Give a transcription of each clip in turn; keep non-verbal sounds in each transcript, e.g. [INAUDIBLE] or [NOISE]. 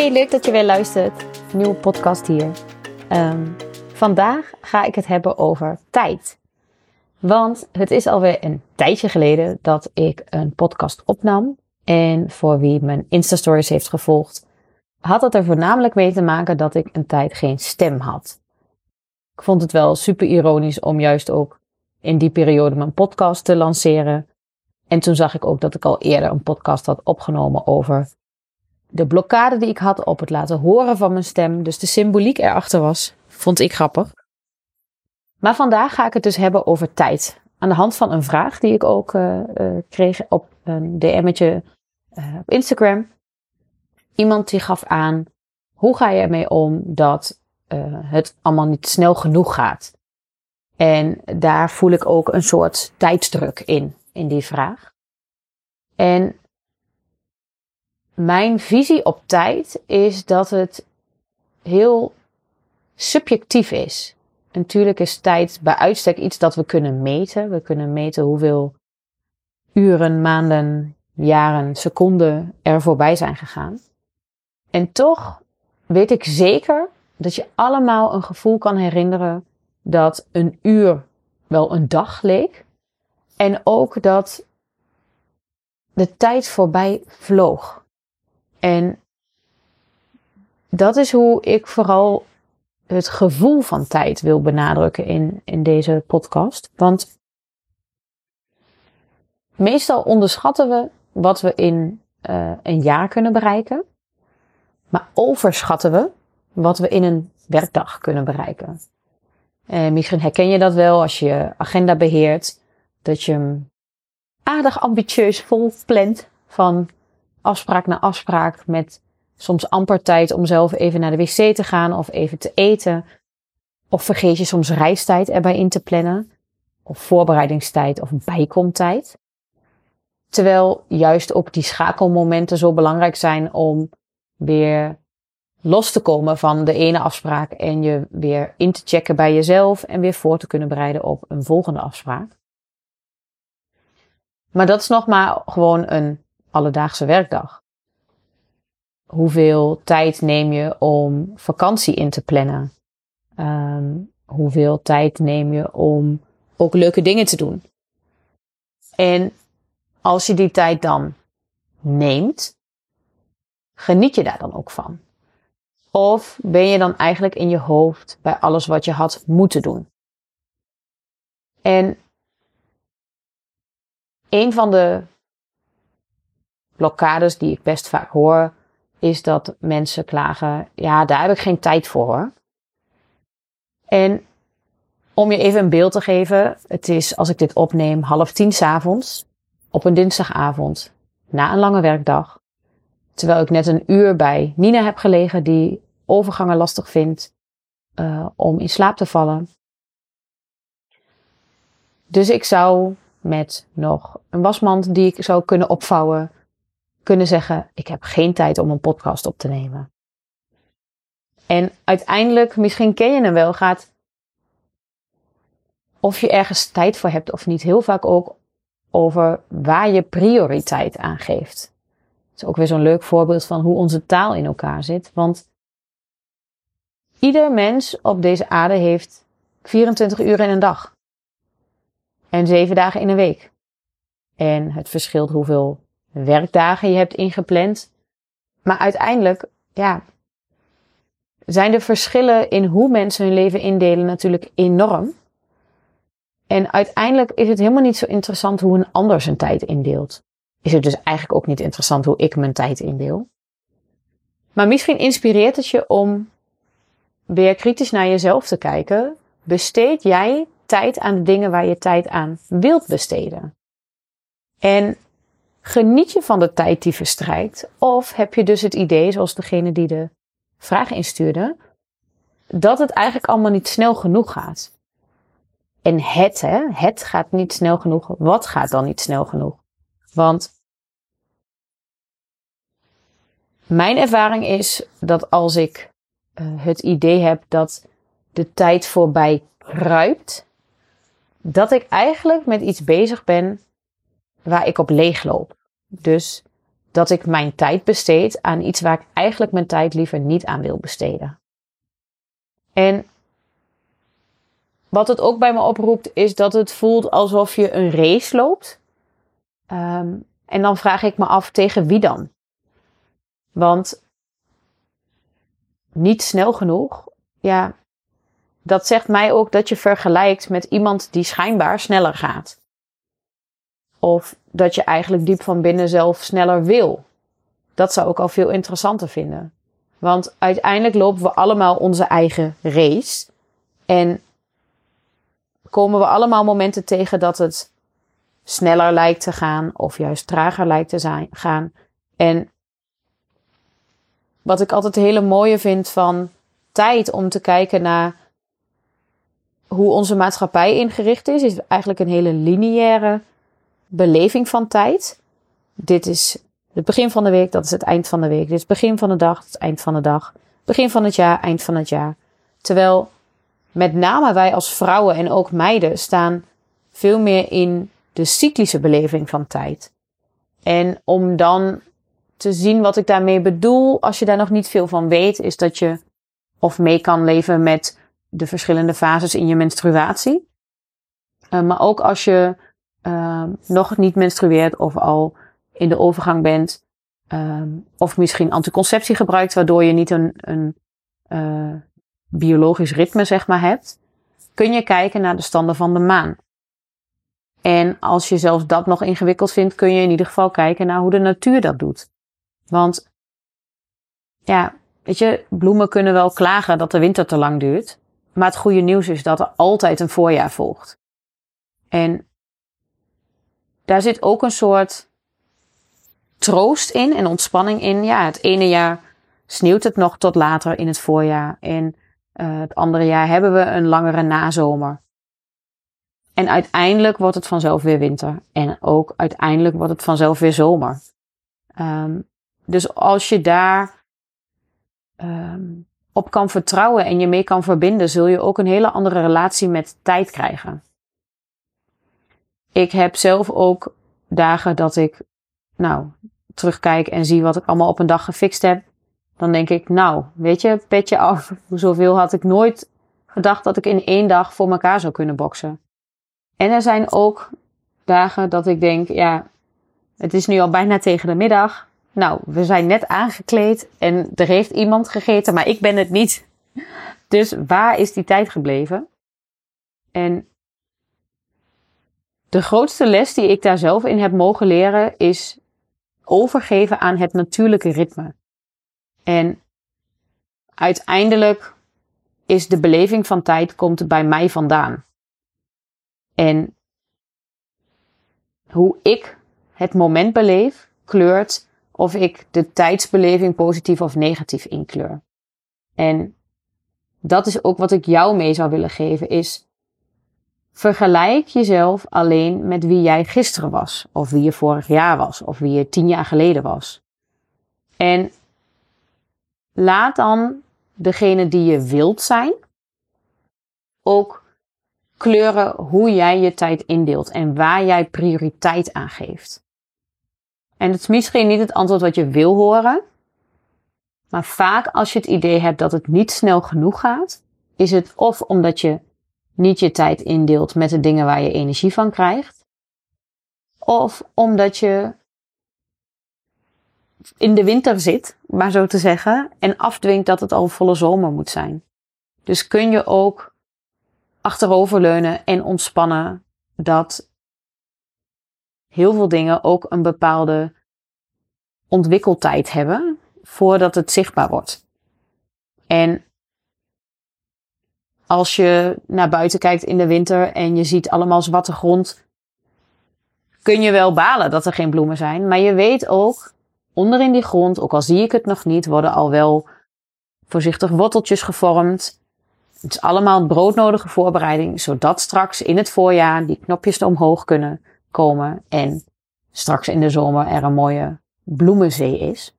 Hey, leuk dat je weer luistert. Nieuwe podcast hier. Ehm, vandaag ga ik het hebben over tijd. Want het is alweer een tijdje geleden dat ik een podcast opnam. En voor wie mijn Insta-stories heeft gevolgd, had het er voornamelijk mee te maken dat ik een tijd geen stem had. Ik vond het wel super ironisch om juist ook in die periode mijn podcast te lanceren. En toen zag ik ook dat ik al eerder een podcast had opgenomen over de blokkade die ik had op het laten horen van mijn stem. Dus de symboliek erachter was, vond ik grappig. Maar vandaag ga ik het dus hebben over tijd. Aan de hand van een vraag die ik ook uh, uh, kreeg op een DM'tje uh, op Instagram. Iemand die gaf aan, hoe ga je ermee om dat het allemaal niet snel genoeg gaat? En daar voel ik ook een soort tijdsdruk in, in die vraag. En mijn visie op tijd is dat het heel subjectief is. Natuurlijk is tijd bij uitstek iets dat we kunnen meten. We kunnen meten hoeveel uren, maanden, jaren, seconden er voorbij zijn gegaan. En toch weet ik zeker dat je allemaal een gevoel kan herinneren dat een uur wel een dag leek. En ook dat de tijd voorbij vloog. En dat is hoe ik vooral het gevoel van tijd wil benadrukken in, in deze podcast. Want meestal onderschatten we wat we in uh, een jaar kunnen bereiken. Maar overschatten we wat we in een werkdag kunnen bereiken. En misschien herken je dat wel als je agenda beheert. Dat je hem aardig ambitieus vol plant van afspraak naar afspraak met soms amper tijd om zelf even naar de wc te gaan of even te eten. Of vergeet je soms reistijd erbij in te plannen. Of voorbereidingstijd of bijkomtijd. Terwijl juist ook die schakelmomenten zo belangrijk zijn om weer los te komen van de ene afspraak en je weer in te checken bij jezelf en weer voor te kunnen bereiden op een volgende afspraak. Maar dat is nog maar gewoon een alledaagse werkdag. Hoeveel tijd neem je om vakantie in te plannen? Um, hoeveel tijd neem je om ook leuke dingen te doen? En als je die tijd dan neemt, geniet je daar dan ook van? Of ben je dan eigenlijk in je hoofd bij alles wat je had moeten doen? En een van de blokkades die ik best vaak hoor, is dat mensen klagen: ja, daar heb ik geen tijd voor. En om je even een beeld te geven, het is als ik dit opneem half tien s'avonds op een dinsdagavond na een lange werkdag. Terwijl ik net een uur bij Nina heb gelegen die overgangen lastig vindt uh, om in slaap te vallen. Dus ik zou met nog een wasmand die ik zou kunnen opvouwen, kunnen zeggen: Ik heb geen tijd om een podcast op te nemen. En uiteindelijk, misschien ken je hem wel, gaat of je ergens tijd voor hebt of niet, heel vaak ook over waar je prioriteit aan geeft. Dat is ook weer zo'n leuk voorbeeld van hoe onze taal in elkaar zit. Want ieder mens op deze aarde heeft 24 uur in een dag. En 7 dagen in een week. En het verschilt hoeveel werkdagen je hebt ingepland. Maar uiteindelijk, ja, zijn de verschillen in hoe mensen hun leven indelen natuurlijk enorm. En uiteindelijk is het helemaal niet zo interessant hoe een ander zijn tijd indeelt. Is het dus eigenlijk ook niet interessant hoe ik mijn tijd indeel. Maar misschien inspireert het je om weer kritisch naar jezelf te kijken. Besteed jij tijd aan de dingen waar je tijd aan wilt besteden? En Geniet je van de tijd die verstrijkt? Of heb je dus het idee, zoals degene die de vraag instuurde, dat het eigenlijk allemaal niet snel genoeg gaat? En het, hè, het gaat niet snel genoeg. Wat gaat dan niet snel genoeg? Want mijn ervaring is dat als ik uh, het idee heb dat de tijd voorbij kruipt, dat ik eigenlijk met iets bezig ben waar ik op leegloop. Dus dat ik mijn tijd besteed aan iets waar ik eigenlijk mijn tijd liever niet aan wil besteden. En wat het ook bij me oproept, is dat het voelt alsof je een race loopt. Ehm, en dan vraag ik me af tegen wie dan? Want niet snel genoeg, ja, dat zegt mij ook dat je vergelijkt met iemand die schijnbaar sneller gaat. Of dat je eigenlijk diep van binnen zelf sneller wil. Dat zou ik al veel interessanter vinden. Want uiteindelijk lopen we allemaal onze eigen race. En komen we allemaal momenten tegen dat het sneller lijkt te gaan of juist trager lijkt te zijn, gaan. En wat ik altijd hele mooie vind van tijd om te kijken naar hoe onze maatschappij ingericht is, is eigenlijk een hele lineaire beleving van tijd. Dit is het begin van de week, dat is het eind van de week. Dit is het begin van de dag, het eind van de dag. Begin van het jaar, eind van het jaar. Terwijl met name wij als vrouwen en ook meiden staan veel meer in de cyclische beleving van tijd. En om dan te zien wat ik daarmee bedoel, als je daar nog niet veel van weet, is dat je of mee kan leven met de verschillende fases in je menstruatie. Uh, maar ook als je uh, nog niet menstrueert of al in de overgang bent, uh, of misschien anticonceptie gebruikt, waardoor je niet een, een uh, biologisch ritme zeg maar hebt, kun je kijken naar de standen van de maan. En als je zelfs dat nog ingewikkeld vindt, kun je in ieder geval kijken naar hoe de natuur dat doet. Want ja, weet je, bloemen kunnen wel klagen dat de winter te lang duurt. Maar het goede nieuws is dat er altijd een voorjaar volgt. En daar zit ook een soort troost in en ontspanning in. Ja, het ene jaar sneeuwt het nog tot later in het voorjaar. En uh, het andere jaar hebben we een langere nazomer. En uiteindelijk wordt het vanzelf weer winter. En ook uiteindelijk wordt het vanzelf weer zomer. Um, dus als je daar um, op kan vertrouwen en je mee kan verbinden, zul je ook een hele andere relatie met tijd krijgen. Ik heb zelf ook dagen dat ik, nou, terugkijk en zie wat ik allemaal op een dag gefixt heb. Dan denk ik, nou, weet je, petje af. [LAUGHS] Zoveel had ik nooit gedacht dat ik in één dag voor elkaar zou kunnen boksen. En er zijn ook dagen dat ik denk, ja, het is nu al bijna tegen de middag. Nou, we zijn net aangekleed en er heeft iemand gegeten, maar ik ben het niet. Dus waar is die tijd gebleven? En de grootste les die ik daar zelf in heb mogen leren is overgeven aan het natuurlijke ritme. En uiteindelijk is de beleving van tijd komt bij mij vandaan. En hoe ik het moment beleef, kleurt of ik de tijdsbeleving positief of negatief inkleur. En dat is ook wat ik jou mee zou willen geven, is vergelijk jezelf alleen met wie jij gisteren was, of wie je vorig jaar was, of wie je tien jaar geleden was. En laat dan degene die je wilt zijn ook kleuren hoe jij je tijd indeelt en waar jij prioriteit aan geeft. En het is misschien niet het antwoord wat je wil horen, maar vaak als je het idee hebt dat het niet snel genoeg gaat, is het of omdat je niet je tijd indeelt met de dingen waar je energie van krijgt, of omdat je in de winter zit, maar zo te zeggen, en afdwingt dat het al volle zomer moet zijn. Dus kun je ook achteroverleunen en ontspannen dat heel veel dingen ook een bepaalde ontwikkeltijd hebben voordat het zichtbaar wordt. En als je naar buiten kijkt in de winter en je ziet allemaal zwarte grond, kun je wel balen dat er geen bloemen zijn. Maar je weet ook, onder in die grond, ook al zie ik het nog niet, worden al wel voorzichtig worteltjes gevormd. Het is allemaal broodnodige voorbereiding, zodat straks in het voorjaar die knopjes omhoog kunnen komen en straks in de zomer er een mooie bloemenzee is.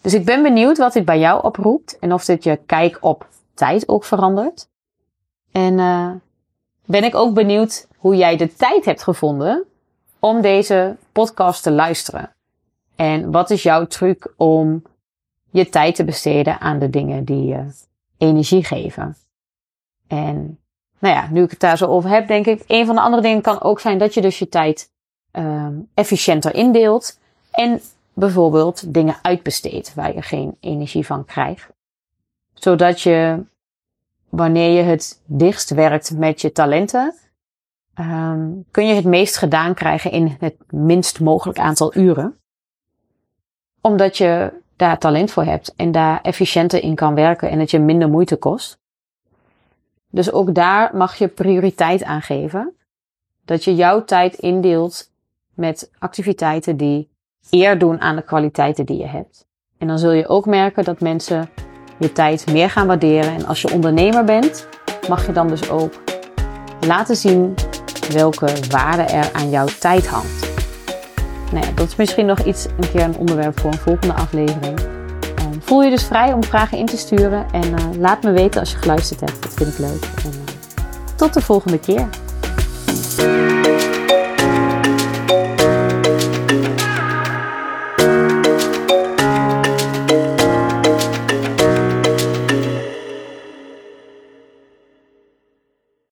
Dus ik ben benieuwd wat dit bij jou oproept en of dit je kijk op tijd ook verandert. En uh, ben ik ook benieuwd hoe jij de tijd hebt gevonden om deze podcast te luisteren. En wat is jouw truc om je tijd te besteden aan de dingen die je energie geven? En nou ja, nu ik het daar zo over heb, denk ik, een van de andere dingen kan ook zijn dat je dus je tijd um, efficiënter indeelt. En bijvoorbeeld dingen uitbesteedt waar je geen energie van krijgt. Zodat je, wanneer je het dichtst werkt met je talenten, um, kun je het meest gedaan krijgen in het minst mogelijk aantal uren. Omdat je daar talent voor hebt en daar efficiënter in kan werken en het je minder moeite kost. Dus ook daar mag je prioriteit aan geven. Dat je jouw tijd indeelt met activiteiten die eer doen aan de kwaliteiten die je hebt. En dan zul je ook merken dat mensen je tijd meer gaan waarderen. En als je ondernemer bent, mag je dan dus ook laten zien welke waarde er aan jouw tijd hangt. Nou ja, dat is misschien nog iets, een keer een onderwerp voor een volgende aflevering. Um, voel je dus vrij om vragen in te sturen en uh, laat me weten als je geluisterd hebt. Dat vind ik leuk. En, uh, tot de volgende keer.